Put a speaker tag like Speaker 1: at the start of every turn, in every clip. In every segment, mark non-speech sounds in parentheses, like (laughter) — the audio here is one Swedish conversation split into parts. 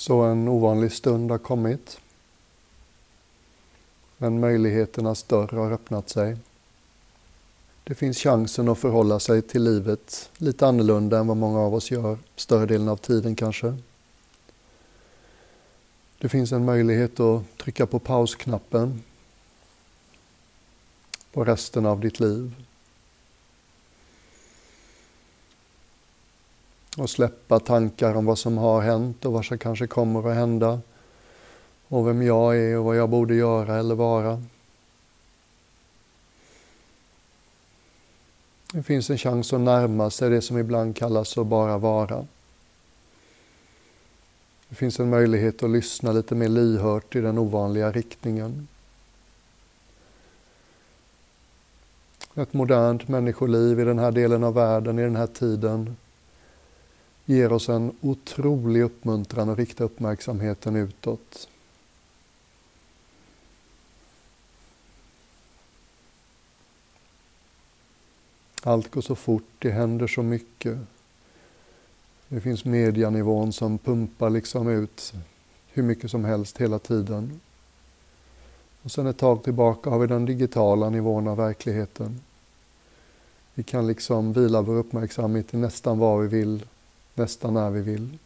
Speaker 1: Så en ovanlig stund har kommit. Men möjligheternas dörr har öppnat sig. Det finns chansen att förhålla sig till livet lite annorlunda än vad många av oss gör, större delen av tiden kanske. Det finns en möjlighet att trycka på pausknappen på resten av ditt liv. Och släppa tankar om vad som har hänt och vad som kanske kommer att hända. Och vem jag är och vad jag borde göra eller vara. Det finns en chans att närma sig det som ibland kallas att bara vara. Det finns en möjlighet att lyssna lite mer lyhört i den ovanliga riktningen. Ett modernt människoliv i den här delen av världen, i den här tiden, ger oss en otrolig uppmuntran att rikta uppmärksamheten utåt. Allt går så fort, det händer så mycket. Det finns medianivån som pumpar liksom ut hur mycket som helst hela tiden. Och sen ett tag tillbaka har vi den digitala nivån av verkligheten. Vi kan liksom vila vår uppmärksamhet i nästan vad vi vill, nästan när vi vill.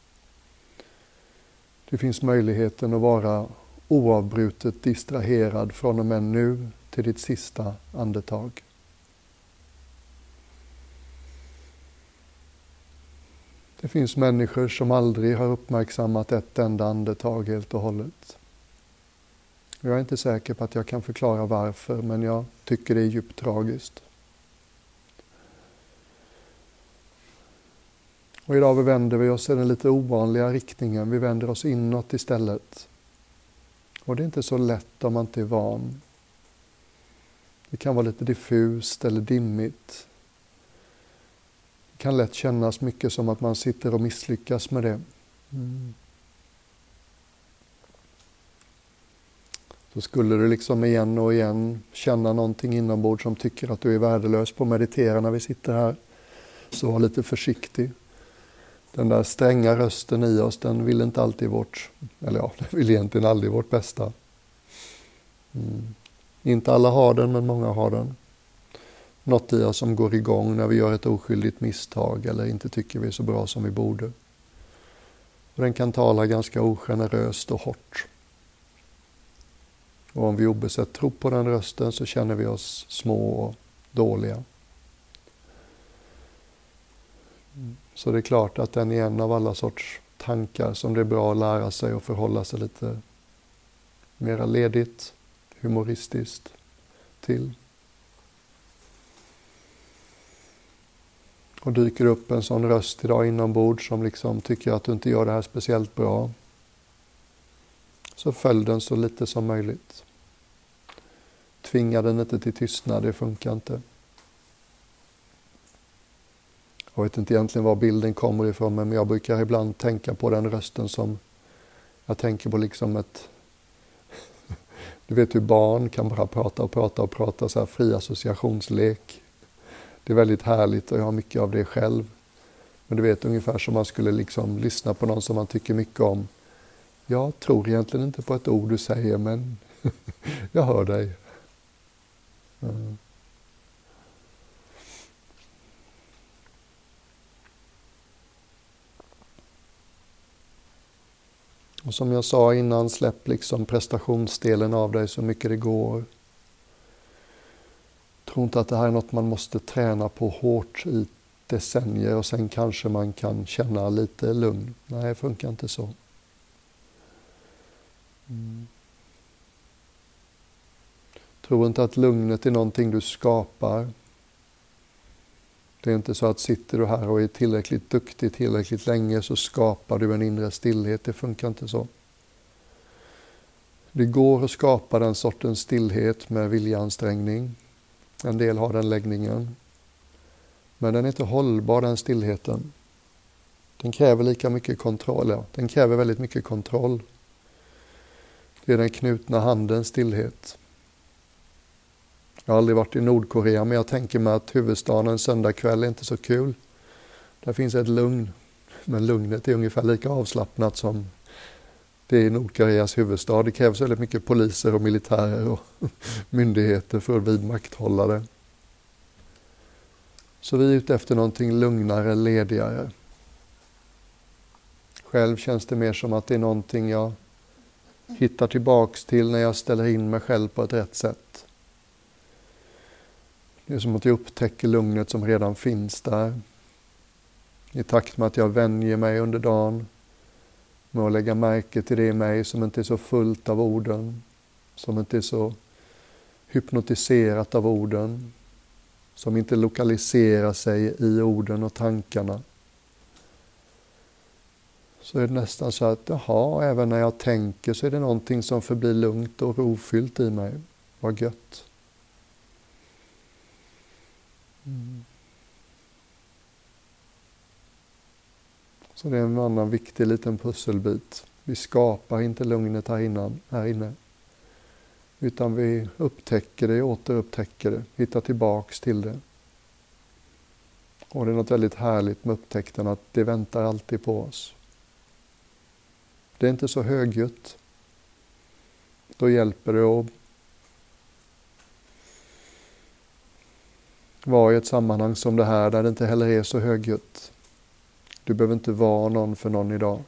Speaker 1: Det finns möjligheten att vara oavbrutet distraherad från och med nu till ditt sista andetag. Det finns människor som aldrig har uppmärksammat ett enda andetag helt och hållet. Jag är inte säker på att jag kan förklara varför, men jag tycker det är djupt tragiskt. Och idag vänder vi oss i den lite ovanliga riktningen. Vi vänder oss inåt istället. Och det är inte så lätt om man inte är van. Det kan vara lite diffust eller dimmigt. Det kan lätt kännas mycket som att man sitter och misslyckas med det. Mm. Så skulle du liksom igen och igen känna någonting inombords som tycker att du är värdelös på att meditera när vi sitter här, så var lite försiktig. Den där stränga rösten i oss, den vill inte alltid vårt, eller ja, (laughs) den vill egentligen aldrig vårt bästa. Mm. Inte alla har den, men många har den något i oss som går igång när vi gör ett oskyldigt misstag eller inte tycker vi är så bra som vi borde. Och den kan tala ganska ogeneröst och hårt. Och om vi obesett tror på den rösten så känner vi oss små och dåliga. Så det är klart att den är en av alla sorts tankar som det är bra att lära sig och förhålla sig lite mera ledigt, humoristiskt till. och dyker upp en sån röst idag inombords som liksom tycker att du inte gör det här speciellt bra, så följ den så lite som möjligt. Tvinga den inte till tystnad, det funkar inte. Jag vet inte egentligen var bilden kommer ifrån, men jag brukar ibland tänka på den rösten som jag tänker på liksom ett... (laughs) Du vet hur barn kan bara prata och prata och prata, så här fri associationslek. Det är väldigt härligt och jag har mycket av det själv. Men du vet ungefär som man skulle liksom lyssna på någon som man tycker mycket om. Jag tror egentligen inte på ett ord du säger men (laughs) jag hör dig. Mm. Och som jag sa innan, släpp liksom prestationsdelen av dig så mycket det går Tro inte att det här är något man måste träna på hårt i decennier och sen kanske man kan känna lite lugn. Nej, det funkar inte så. Mm. Tro inte att lugnet är någonting du skapar. Det är inte så att sitter du här och är tillräckligt duktig tillräckligt länge så skapar du en inre stillhet. Det funkar inte så. Det går att skapa den sortens stillhet med viljeansträngning. En del har den läggningen. Men den är inte hållbar, den stillheten. Den kräver lika mycket kontroll. Ja. Den kräver väldigt mycket kontroll. Det är den knutna handens stillhet. Jag har aldrig varit i Nordkorea, men jag tänker mig att huvudstaden en söndagkväll är inte så kul. Där finns ett lugn, men lugnet är ungefär lika avslappnat som Det är i Nordkoreas huvudstad. Det krävs väldigt mycket poliser och militärer och (laughs) myndigheter för att vidmakthålla det. Så vi är ute efter någonting lugnare, ledigare. Själv känns det mer som att det är någonting jag hittar tillbaks till när jag ställer in mig själv på ett rätt sätt. Det är som att jag upptäcker lugnet som redan finns där. I takt med att jag vänjer mig under dagen med att lägga märke till det i mig som inte är så fullt av orden, som inte är så hypnotiserat av orden, som inte lokaliserar sig i orden och tankarna. Så är det nästan så att, jaha, även när jag tänker så är det någonting som förblir lugnt och rofyllt i mig. Vad gött. Mm. Så det är en annan viktig liten pusselbit. Vi skapar inte lugnet här, innan, här inne. Utan vi upptäcker det, återupptäcker det, hittar tillbaks till det. Och det är något väldigt härligt med upptäckten att det väntar alltid på oss. Det är inte så högljutt. Då hjälper det att vara i ett sammanhang som det här där det inte heller är så högljutt. Du behöver inte vara någon för någon idag.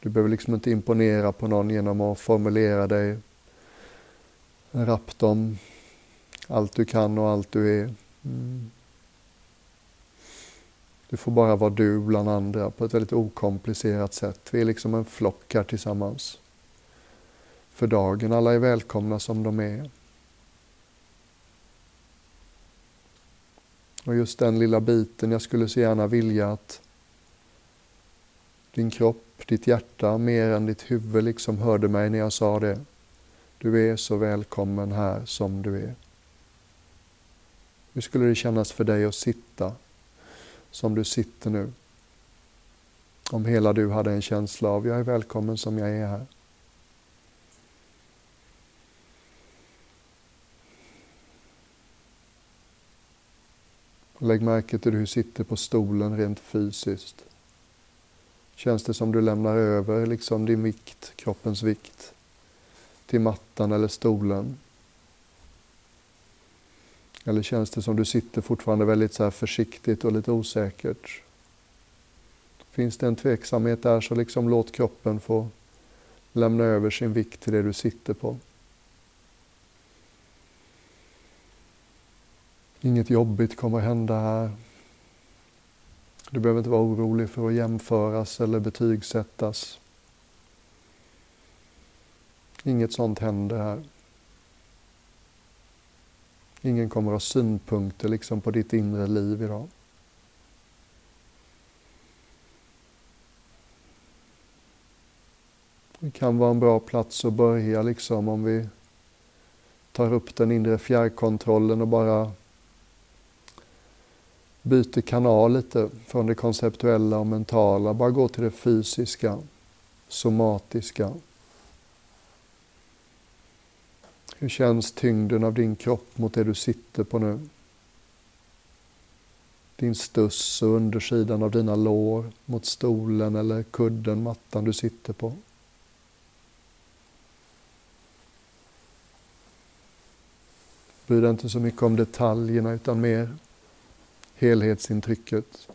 Speaker 1: Du behöver liksom inte imponera på någon genom att formulera dig rappt om allt du kan och allt du är. Mm. Du får bara vara du bland andra på ett väldigt okomplicerat sätt. Vi är liksom en flock här tillsammans. För dagen, alla är välkomna som de är. Och just den lilla biten, jag skulle så gärna vilja att din kropp, ditt hjärta, mer än ditt huvud liksom hörde mig när jag sa det. Du är så välkommen här som du är. Hur skulle det kännas för dig att sitta som du sitter nu? Om hela du hade en känsla av, jag är välkommen som jag är här. Lägg märke till hur du sitter på stolen rent fysiskt. Känns det som du lämnar över liksom din vikt, kroppens vikt, till mattan eller stolen? Eller känns det som du sitter fortfarande väldigt så försiktigt och lite osäkert? Finns det en tveksamhet där så liksom låt kroppen få lämna över sin vikt till det du sitter på. Inget jobbigt kommer att hända här. Du behöver inte vara orolig för att jämföras eller betygsättas. Inget sånt händer här. Ingen kommer att ha synpunkter liksom på ditt inre liv idag. Det kan vara en bra plats att börja liksom om vi tar upp den inre fjärrkontrollen och bara byter kanal lite från det konceptuella och mentala, bara går till det fysiska, somatiska. Hur känns tyngden av din kropp mot det du sitter på nu? Din stuss och undersidan av dina lår mot stolen eller kudden, mattan du sitter på. Bry dig inte så mycket om detaljerna utan mer helhetsintrycket.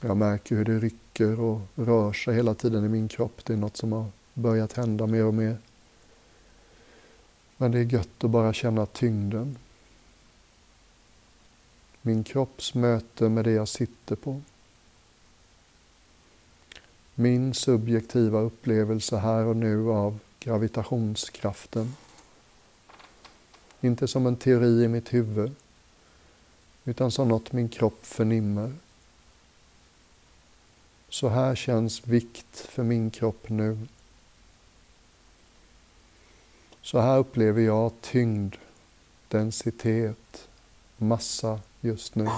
Speaker 1: Jag märker hur det rycker och rör sig hela tiden i min kropp. Det är något som har börjat hända mer och mer. Men det är gött att bara känna tyngden. Min kropps möte med det jag sitter på. Min subjektiva upplevelse här och nu av gravitationskraften. Inte som en teori i mitt huvud, utan som något min kropp förnimmer. Så här känns vikt för min kropp nu. Så här upplever jag tyngd, densitet, massa just nu.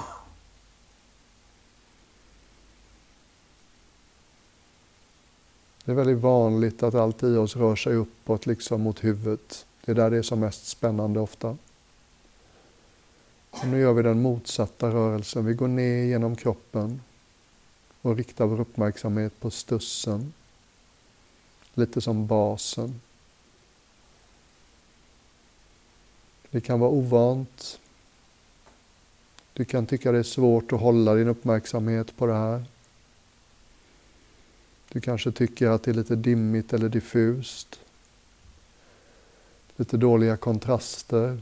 Speaker 1: Det är väldigt vanligt att allt i oss rör sig uppåt, liksom mot huvudet. Det är där det är som mest spännande ofta. Och nu gör vi den motsatta rörelsen. Vi går ner genom kroppen och riktar vår uppmärksamhet på stussen. Lite som basen. Det kan vara ovant. Du kan tycka det är svårt att hålla din uppmärksamhet på det här. Du kanske tycker att det är lite dimmigt eller diffust. Lite dåliga kontraster.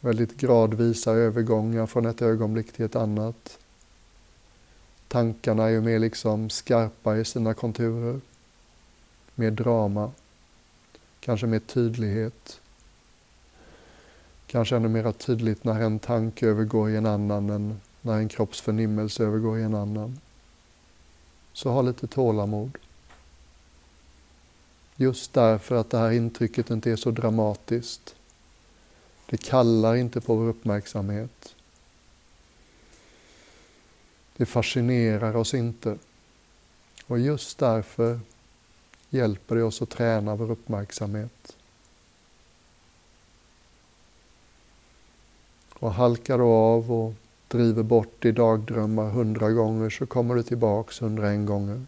Speaker 1: Väldigt gradvisa övergångar från ett ögonblick till ett annat. Tankarna är ju mer liksom skarpa i sina konturer. Mer drama. Kanske mer tydlighet. Kanske ännu mer tydligt när en tanke övergår i en annan än när en kroppsförnimmelse övergår i en annan. Så ha lite tålamod. Just därför att det här intrycket inte är så dramatiskt. Det kallar inte på vår uppmärksamhet. Det fascinerar oss inte. Och just därför hjälper det oss att träna vår uppmärksamhet. Och halkar du av och driver bort i dagdrömmar hundra gånger så kommer du tillbaks hundra gånger.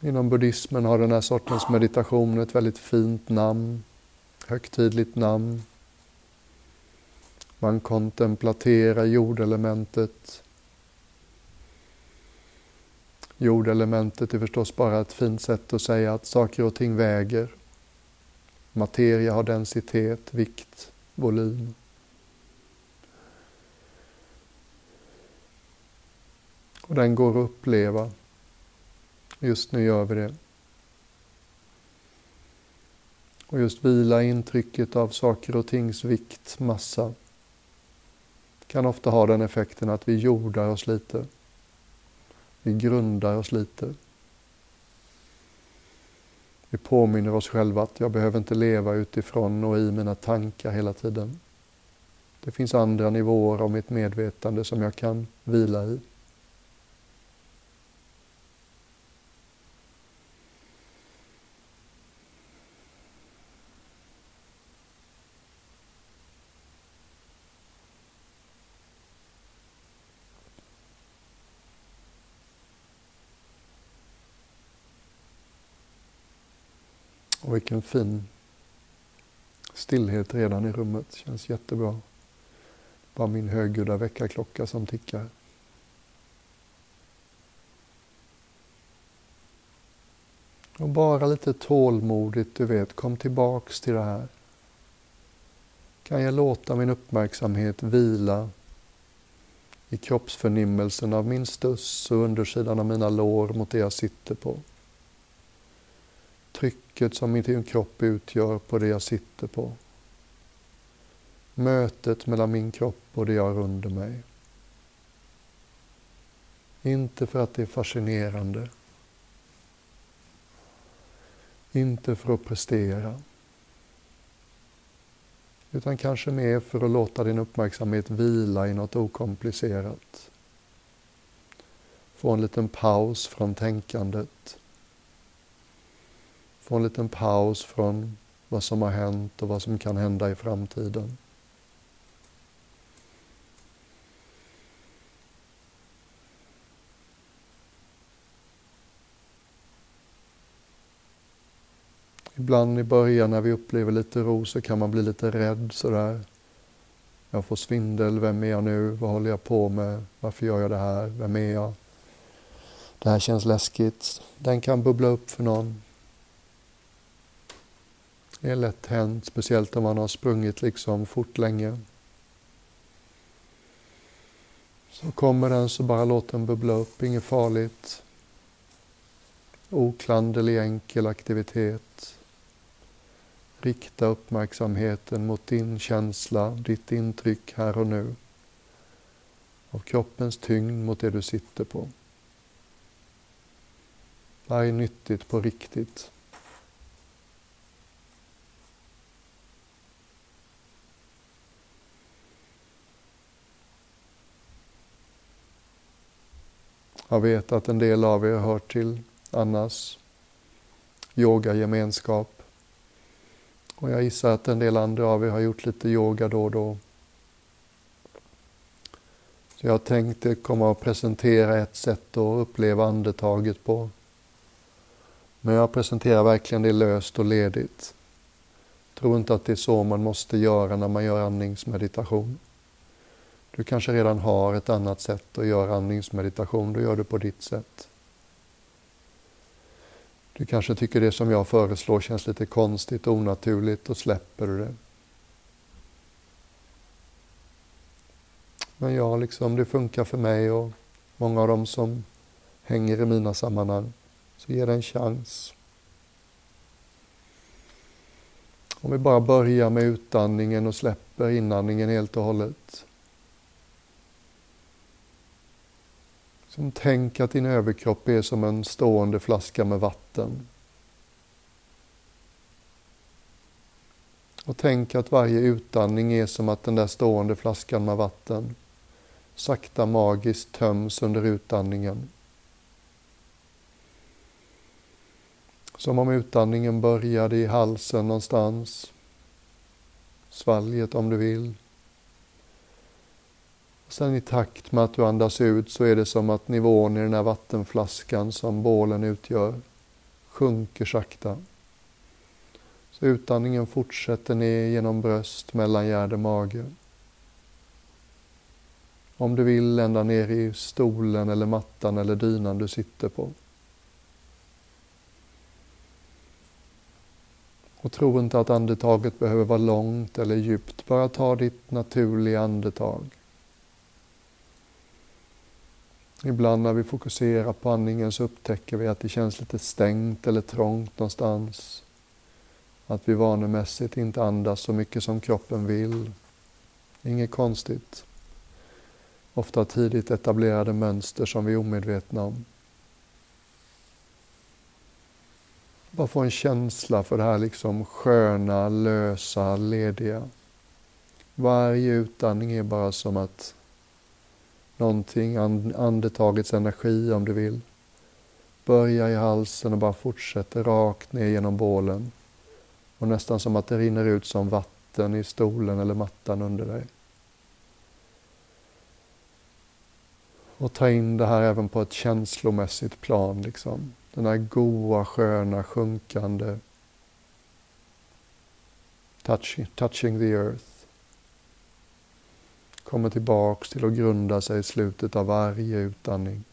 Speaker 1: Inom buddhismen har den här sortens meditation ett väldigt fint namn, högtidligt namn. Man kontemplaterar jordelementet. Jordelementet är förstås bara ett fint sätt att säga att saker och ting väger. Materia har densitet, vikt, volym. Och den går att uppleva Just nu gör vi det. Och just vila intrycket av saker och tings vikt, massa, kan ofta ha den effekten att vi jordar oss lite. Vi grundar oss lite. Vi påminner oss själva att jag behöver inte leva utifrån och i mina tankar hela tiden. Det finns andra nivåer av mitt medvetande som jag kan vila i. Och vilken fin stillhet redan i rummet. Känns jättebra. Bara min högljudda väckarklocka som tickar. Och bara lite tålmodigt, du vet, kom tillbaks till det här. Kan jag låta min uppmärksamhet vila i kroppsförnimmelsen av min stuss och undersidan av mina lår mot det jag sitter på? Trycket som min kropp utgör på det jag sitter på. Mötet mellan min kropp och det jag har under mig. Inte för att det är fascinerande. Inte för att prestera. Utan kanske mer för att låta din uppmärksamhet vila i något okomplicerat. Få en liten paus från tänkandet Få en liten paus från vad som har hänt och vad som kan hända i framtiden. Ibland i början när vi upplever lite ro så kan man bli lite rädd sådär. Jag får svindel, vem är jag nu, vad håller jag på med, varför gör jag det här, vem är jag? Det här känns läskigt. Den kan bubbla upp för någon. Det är lätt hänt, speciellt om man har sprungit liksom fort länge. Så kommer den så bara låt den bubbla upp, inget farligt. Oklanderlig enkel aktivitet. Rikta uppmärksamheten mot din känsla, ditt intryck här och nu. Av kroppens tyngd mot det du sitter på. Det här är nyttigt på riktigt. Jag vet att en del av er hör till Annas yogagemenskap. Och jag gissar att en del andra av er har gjort lite yoga då och då. Så jag tänkte komma och presentera ett sätt att uppleva andetaget på. Men jag presenterar verkligen det löst och ledigt. Jag tror inte att det är så man måste göra när man gör andningsmeditation. Du kanske redan har ett annat sätt att göra andningsmeditation, då gör du på ditt sätt. Du kanske tycker det som jag föreslår känns lite konstigt och onaturligt, då släpper du det. Men ja, liksom, det funkar för mig och många av dem som hänger i mina sammanhang. Så ge det en chans. Om vi bara börjar med utandningen och släpper inandningen helt och hållet. Som tänk att din överkropp är som en stående flaska med vatten. Och tänk att varje utandning är som att den där stående flaskan med vatten sakta magiskt töms under utandningen. Som om utandningen började i halsen någonstans, svalget om du vill. Sen i takt med att du andas ut så är det som att nivån i den här vattenflaskan som bålen utgör sjunker sakta. Så utandningen fortsätter ner genom bröst, mellangärde, mage. Om du vill ända ner i stolen eller mattan eller dynan du sitter på. Och tro inte att andetaget behöver vara långt eller djupt. Bara ta ditt naturliga andetag. Ibland när vi fokuserar på andningen så upptäcker vi att det känns lite stängt eller trångt någonstans. Att vi vanemässigt inte andas så mycket som kroppen vill. Inget konstigt. Ofta tidigt etablerade mönster som vi är omedvetna om. Bara få en känsla för det här liksom sköna, lösa, lediga. Varje utandning är bara som att någonting, andetagets energi om du vill, Börja i halsen och bara fortsätter rakt ner genom bålen. Och nästan som att det rinner ut som vatten i stolen eller mattan under dig. Och ta in det här även på ett känslomässigt plan. Liksom. Den här goa, sköna, sjunkande touching, touching the earth. Kommer tillbaks till att grunda sig i slutet av varje utandning.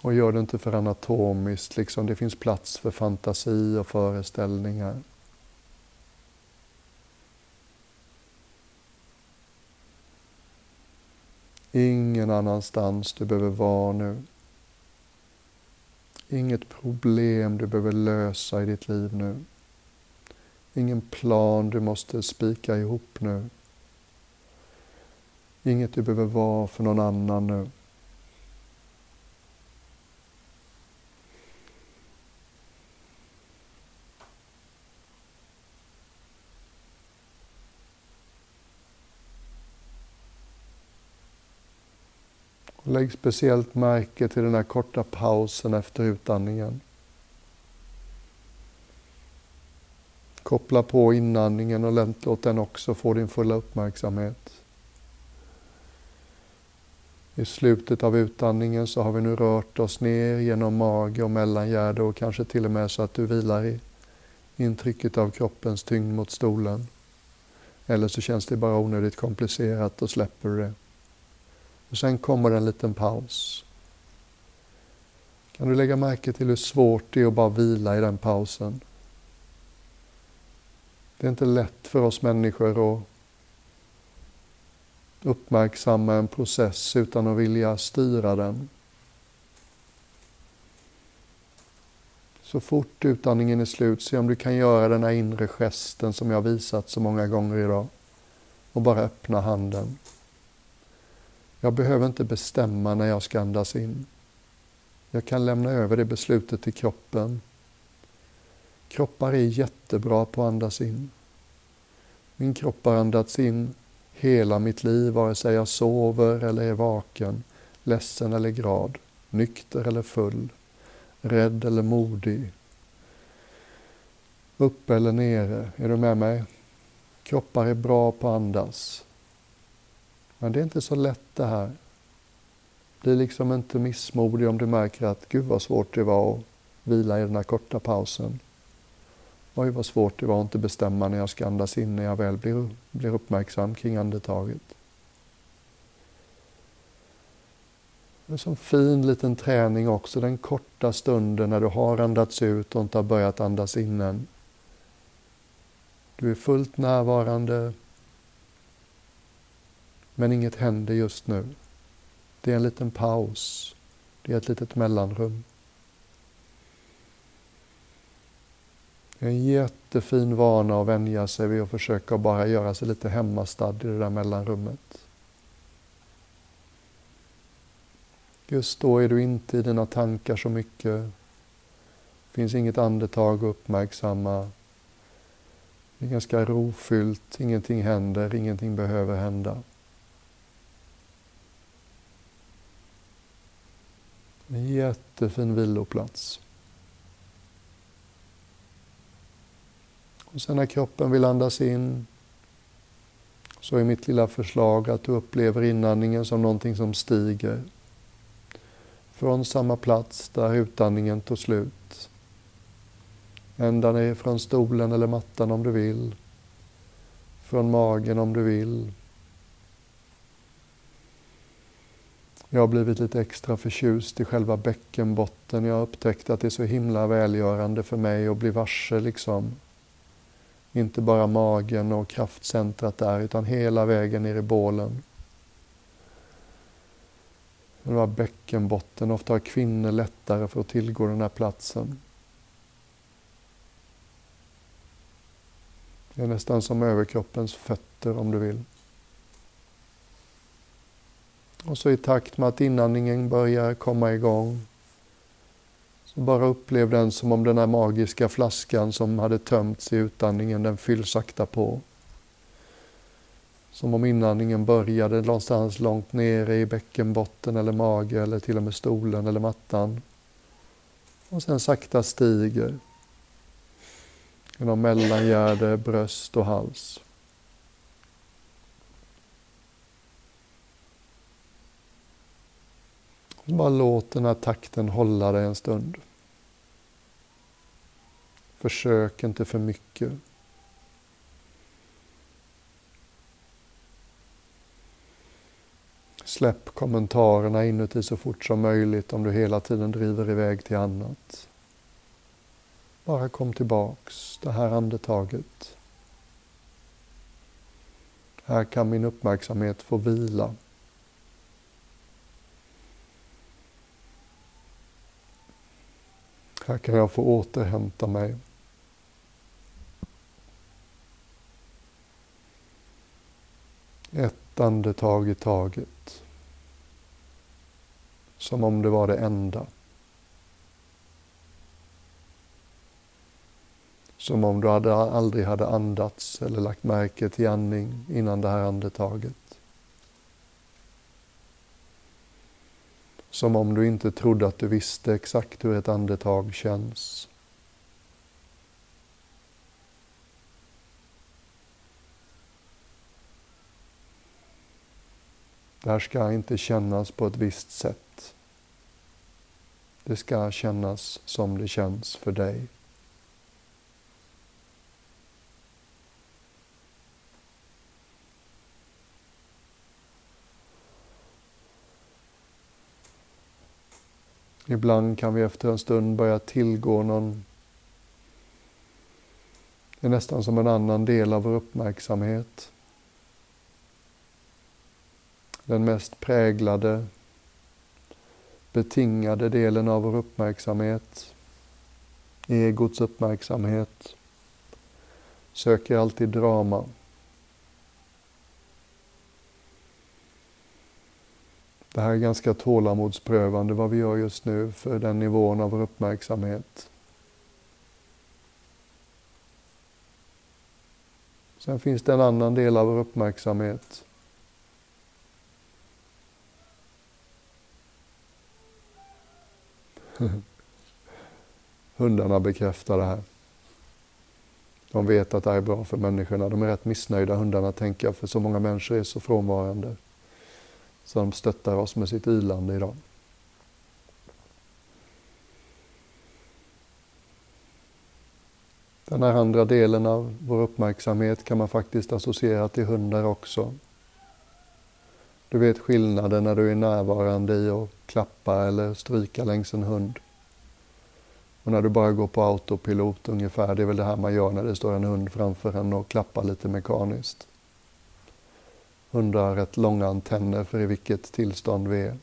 Speaker 1: Och gör det inte för anatomiskt, liksom det finns plats för fantasi och föreställningar. Ingen annanstans du behöver vara nu. Inget problem du behöver lösa i ditt liv nu. Ingen plan du måste spika ihop nu. Inget du behöver vara för någon annan nu. Lägg speciellt märke till den här korta pausen efter utandningen. Koppla på inandningen och låt den också få din fulla uppmärksamhet. I slutet av utandningen så har vi nu rört oss ner genom mage och mellangärde och kanske till och med så att du vilar i intrycket av kroppens tyngd mot stolen. Eller så känns det bara onödigt komplicerat och släpper det. Och sen kommer en liten paus. Kan du lägga märke till hur svårt det är att bara vila i den pausen? Det är inte lätt för oss människor att uppmärksamma en process utan att vilja styra den. Så fort utandningen är slut, se om du kan göra den här inre gesten som jag visat så många gånger idag. Och bara öppna handen. Jag behöver inte bestämma när jag ska andas in. Jag kan lämna över det beslutet till kroppen. Kroppar är jättebra på att andas in. Min kropp har andats in hela mitt liv, vare sig jag sover eller är vaken, ledsen eller glad, nykter eller full, rädd eller modig, uppe eller nere. Är du med mig? Kroppar är bra på att andas. Men det är inte så lätt det här. Bli liksom inte missmodig om du märker att gud vad svårt det var att vila i den här korta pausen. Oj vad svårt det var att inte bestämma när jag ska andas in när jag väl blir, blir uppmärksam kring andetaget. Det är en sån fin liten träning också, den korta stunden när du har andats ut och inte har börjat andas in än. Du är fullt närvarande, men inget händer just nu. Det är en liten paus. Det är ett litet mellanrum. Det är en jättefin vana att vänja sig vid att försöka bara göra sig lite hemmastadd i det där mellanrummet. Just då är du inte i dina tankar så mycket. Det finns inget andetag att uppmärksamma. Det är ganska rofyllt, ingenting händer, ingenting behöver hända. En jättefin viloplats. Och sen när kroppen vill andas in så är mitt lilla förslag att du upplever inandningen som någonting som stiger. Från samma plats där utandningen tog slut. Ända ner från stolen eller mattan om du vill. Från magen om du vill. Jag har blivit lite extra förtjust i själva bäckenbotten. Jag har upptäckt att det är så himla välgörande för mig att bli varse liksom. Inte bara magen och kraftcentrat där, utan hela vägen ner i bålen. Det var bäckenbotten. Ofta har kvinnor lättare för att tillgå den här platsen. Det är nästan som överkroppens fötter om du vill. Och så i takt med att inandningen börjar komma igång bara upplev den som om den här magiska flaskan som hade tömts i utandningen, den fylls sakta på. Som om inandningen började någonstans långt nere i bäckenbotten eller mage eller till och med stolen eller mattan. Och sen sakta stiger genom mellangärde, bröst och hals. Bara låt den här takten hålla dig en stund. Försök inte för mycket. Släpp kommentarerna inuti så fort som möjligt om du hela tiden driver iväg till annat. Bara kom tillbaks, det här andetaget. Här kan min uppmärksamhet få vila. Här kan jag få återhämta mig. Ett andetag i taget. Som om det var det enda. Som om du aldrig hade andats eller lagt märke till andning innan det här andetaget. Som om du inte trodde att du visste exakt hur ett andetag känns. Det här ska inte kännas på ett visst sätt. Det ska kännas som det känns för dig. Ibland kan vi efter en stund börja tillgå någon det är nästan som en annan del av vår uppmärksamhet. Den mest präglade, betingade delen av vår uppmärksamhet, egots uppmärksamhet, söker alltid drama. Det här är ganska tålamodsprövande vad vi gör just nu för den nivån av vår uppmärksamhet. Sen finns det en annan del av vår uppmärksamhet. (laughs) Hundarna bekräftar det här. De vet att det här är bra för människorna. De är rätt missnöjda, hundarna, tänker jag, för så många människor är så frånvarande. Så de stöttar oss med sitt ylande idag. Den här andra delen av vår uppmärksamhet kan man faktiskt associera till hundar också. Du vet skillnaden när du är närvarande i att klappa eller stryka längs en hund. Och när du bara går på autopilot ungefär, det är väl det här man gör när det står en hund framför en och klappar lite mekaniskt. Hundar rätt långa antenner för i vilket tillstånd vi är.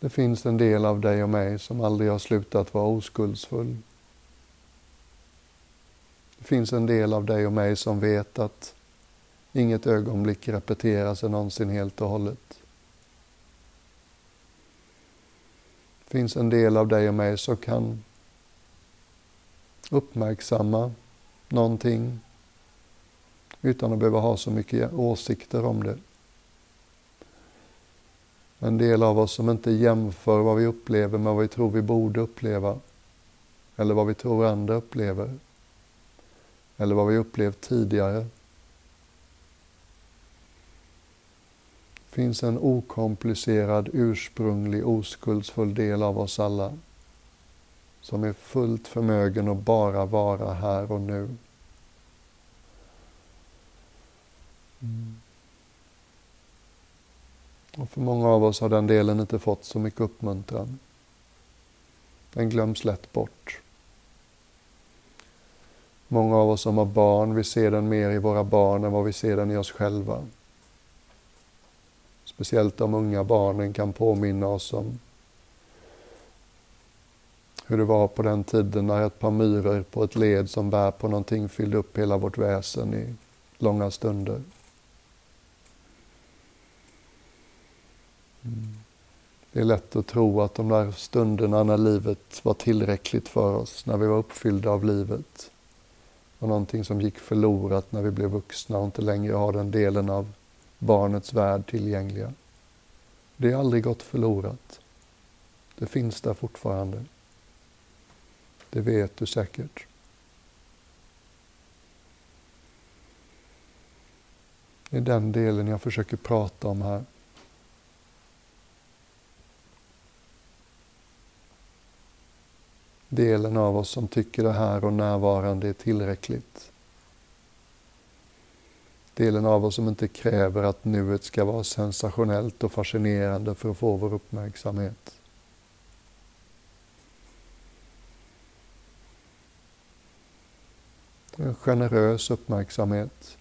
Speaker 1: Det finns en del av dig och mig som aldrig har slutat vara oskuldsfull. Det finns en del av dig och mig som vet att inget ögonblick repeterar sig någonsin helt och hållet. Det finns en del av dig och mig som kan uppmärksamma någonting utan att behöva ha så mycket åsikter om det. En del av oss som inte jämför vad vi upplever med vad vi tror vi borde uppleva. Eller vad vi tror andra upplever. Eller vad vi upplevt tidigare. Det finns en okomplicerad, ursprunglig, oskuldsfull del av oss alla som är fullt förmögen att bara vara här och nu. Mm. Och för många av oss har den delen inte fått så mycket uppmuntran. Den glöms lätt bort. Många av oss som har barn, vi ser den mer i våra barn än vad vi ser den i oss själva. Speciellt de unga barnen kan påminna oss om hur det var på den tiden när ett par myror på ett led som bär på någonting fyllde upp hela vårt väsen i långa stunder. Mm. Det är lätt att tro att de där stunderna när livet var tillräckligt för oss, när vi var uppfyllda av livet, var någonting som gick förlorat när vi blev vuxna och inte längre har den delen av barnets värld tillgängliga. Det har aldrig gått förlorat. Det finns där fortfarande. Det vet du säkert. Det är den delen jag försöker prata om här. delen av oss som tycker det här och närvarande är tillräckligt. Delen av oss som inte kräver att nuet ska vara sensationellt och fascinerande för att få vår uppmärksamhet. En generös uppmärksamhet.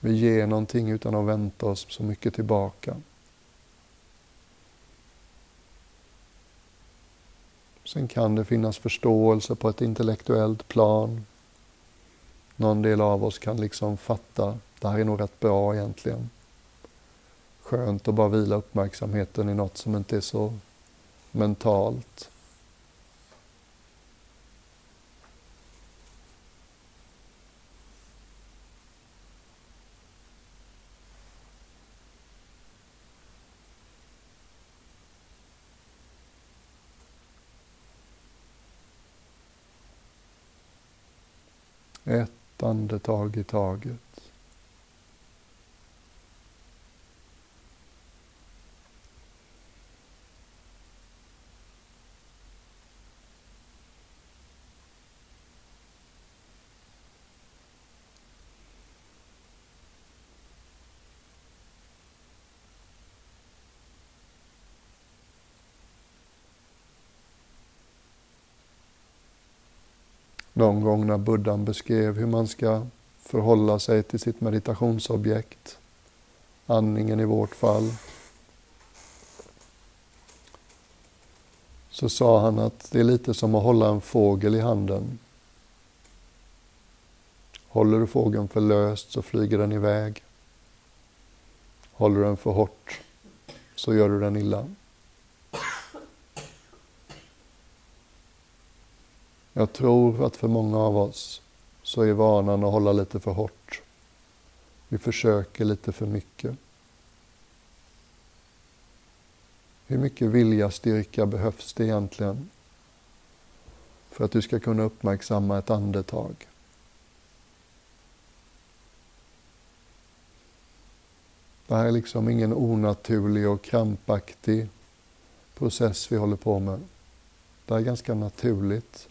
Speaker 1: Vi ger någonting utan att vänta oss så mycket tillbaka. Sen kan det finnas förståelse på ett intellektuellt plan. Någon del av oss kan liksom fatta, det här är nog rätt bra egentligen. Skönt att bara vila uppmärksamheten i något som inte är så mentalt. Ett andetag i taget. Någon gång när buddhan beskrev hur man ska förhålla sig till sitt meditationsobjekt, andningen i vårt fall, så sa han att det är lite som att hålla en fågel i handen. Håller du fågeln för löst så flyger den iväg. Håller du den för hårt så gör du den illa. Jag tror att för många av oss så är vanan att hålla lite för hårt. Vi försöker lite för mycket. Hur mycket viljastyrka behövs det egentligen för att du ska kunna uppmärksamma ett andetag? Det här är liksom ingen onaturlig och krampaktig process vi håller på med. Det är ganska naturligt.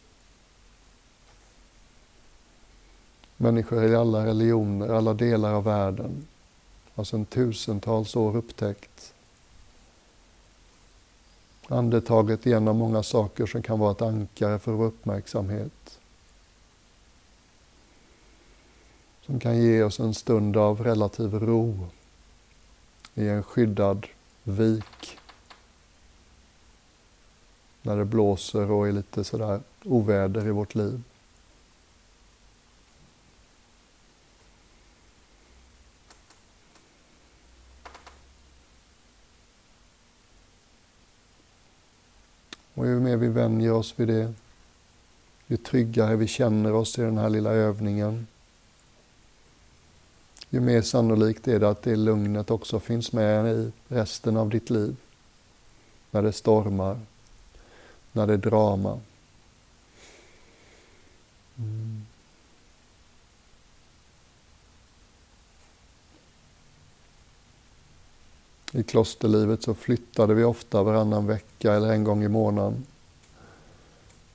Speaker 1: Människor i alla religioner, alla delar av världen har sedan tusentals år upptäckt andetaget är en av många saker som kan vara ett ankare för vår uppmärksamhet. Som kan ge oss en stund av relativ ro i en skyddad vik. När det blåser och är lite sådär oväder i vårt liv. Och ju mer vi vänjer oss vid det, ju tryggare vi känner oss i den här lilla övningen, ju mer sannolikt är det att det lugnet också finns med i resten av ditt liv. När det stormar, när det är drama. Mm. I klosterlivet så flyttade vi ofta varannan vecka eller en gång i månaden.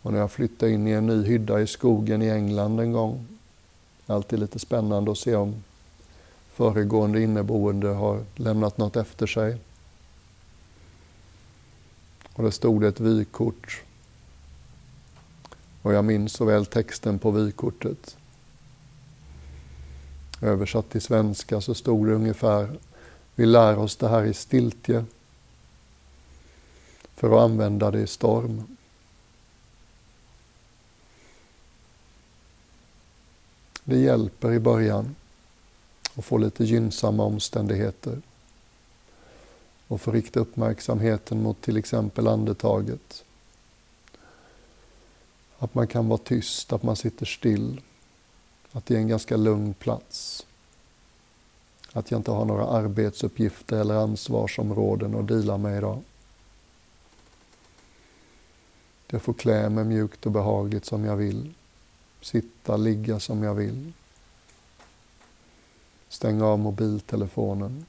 Speaker 1: Och när jag flyttade in i en ny hydda i skogen i England en gång, alltid lite spännande att se om föregående inneboende har lämnat något efter sig. Och det stod ett vykort. Och jag minns så väl texten på vykortet. Översatt till svenska så stod det ungefär vi lär oss det här i stiltje för att använda det i storm. Det hjälper i början att få lite gynnsamma omständigheter och få rikta uppmärksamheten mot till exempel andetaget. Att man kan vara tyst, att man sitter still, att det är en ganska lugn plats. Att jag inte har några arbetsuppgifter eller ansvarsområden att dela med idag. Jag får klä mig mjukt och behagligt som jag vill. Sitta, ligga som jag vill. Stänga av mobiltelefonen.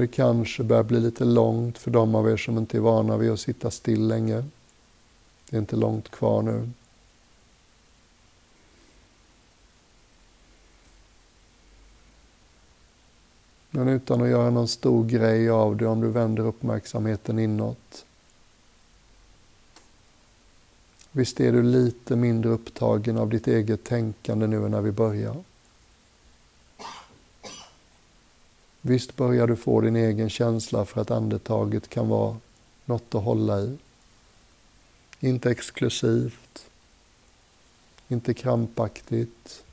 Speaker 1: Och det kanske börjar bli lite långt för de av er som inte är vana vid att sitta still länge. Det är inte långt kvar nu. Men utan att göra någon stor grej av det om du vänder uppmärksamheten inåt. Visst är du lite mindre upptagen av ditt eget tänkande nu än när vi började? Visst börjar du få din egen känsla för att andetaget kan vara något att hålla i. Inte exklusivt, inte krampaktigt,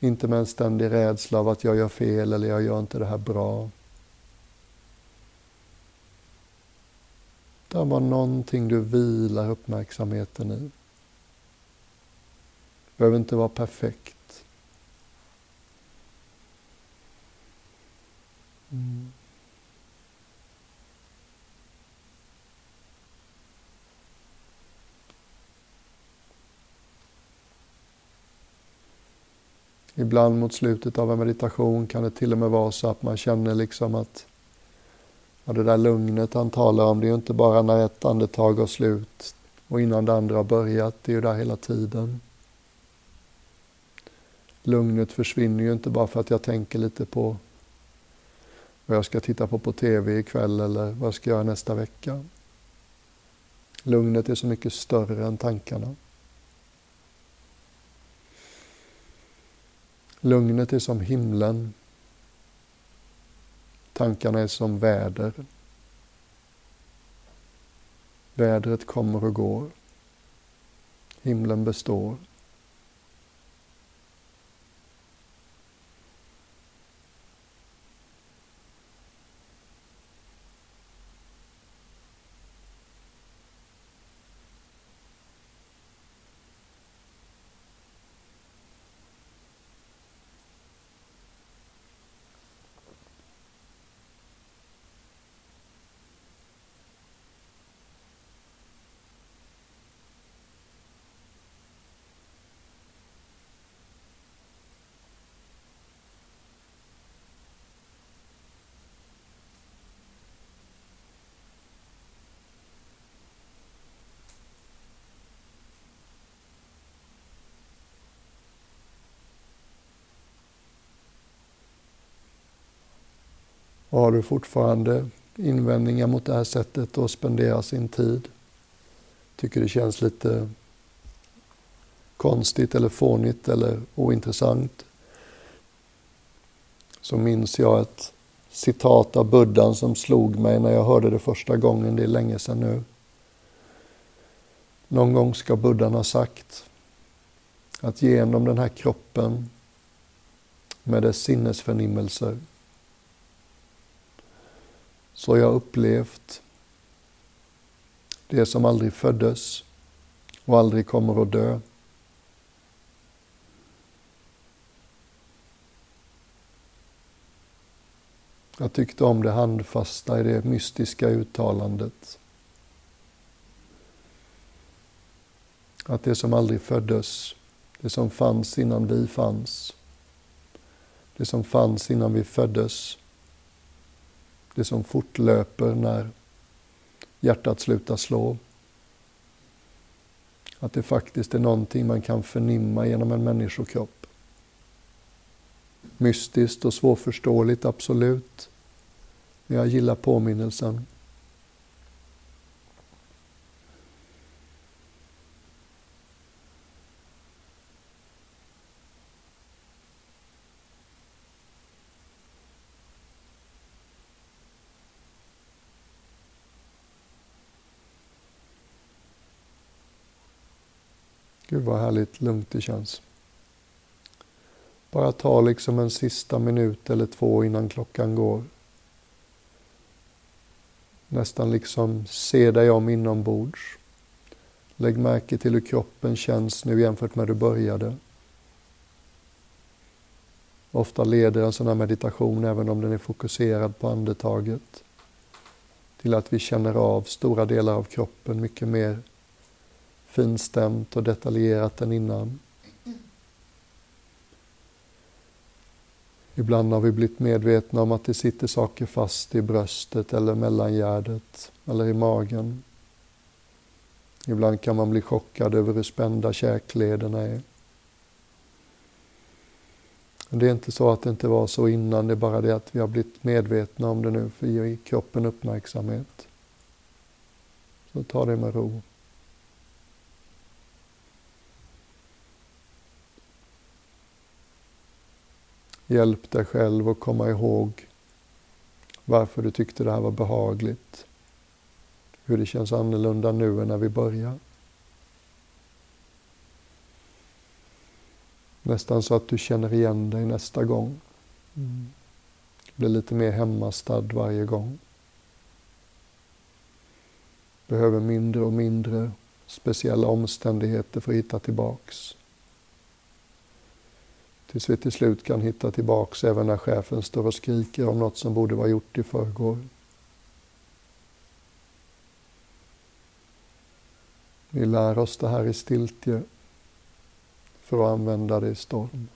Speaker 1: inte med en ständig rädsla av att jag gör fel eller jag gör inte det här bra. Det var någonting du vilar uppmärksamheten i. Det behöver inte vara perfekt. Mm. Ibland mot slutet av en meditation kan det till och med vara så att man känner liksom att ja, det där lugnet han talar om, det är ju inte bara när ett andetag har slut och innan det andra har börjat, det är ju där hela tiden. Lugnet försvinner ju inte bara för att jag tänker lite på vad jag ska titta på på TV ikväll eller vad jag ska göra nästa vecka. Lugnet är så mycket större än tankarna. Lugnet är som himlen. Tankarna är som väder. Vädret kommer och går. Himlen består. Har du fortfarande invändningar mot det här sättet att spendera sin tid, tycker det känns lite konstigt eller fånigt eller ointressant, så minns jag ett citat av Buddhan som slog mig när jag hörde det första gången, det är länge sedan nu. Någon gång ska Buddhan ha sagt att genom den här kroppen med dess sinnesförnimmelser så har jag upplevt det som aldrig föddes och aldrig kommer att dö. Jag tyckte om det handfasta i det mystiska uttalandet. Att det som aldrig föddes, det som fanns innan vi fanns, det som fanns innan vi föddes, det som fortlöper när hjärtat slutar slå. Att det faktiskt är någonting man kan förnimma genom en människokropp. Mystiskt och svårförståeligt, absolut. Men jag gillar påminnelsen. Gud vad härligt lugnt det känns. Bara ta liksom en sista minut eller två innan klockan går. Nästan liksom se dig om inombords. Lägg märke till hur kroppen känns nu jämfört med hur du började. Ofta leder en sån här meditation, även om den är fokuserad på andetaget, till att vi känner av stora delar av kroppen mycket mer finstämt och detaljerat än innan. Ibland har vi blivit medvetna om att det sitter saker fast i bröstet eller mellangärdet eller i magen. Ibland kan man bli chockad över hur spända käklederna är. Det är inte så att det inte var så innan, det är bara det att vi har blivit medvetna om det nu för att ge kroppen uppmärksamhet. Så ta det med ro. Hjälp dig själv att komma ihåg varför du tyckte det här var behagligt. Hur det känns annorlunda nu än när vi började. Nästan så att du känner igen dig nästa gång. Mm. Blir lite mer hemmastad varje gång. Behöver mindre och mindre speciella omständigheter för att hitta tillbaks. Tills vi till slut kan hitta tillbaks även när chefen står och skriker om något som borde vara gjort i förrgår. Vi lär oss det här i stiltje för att använda det i storm.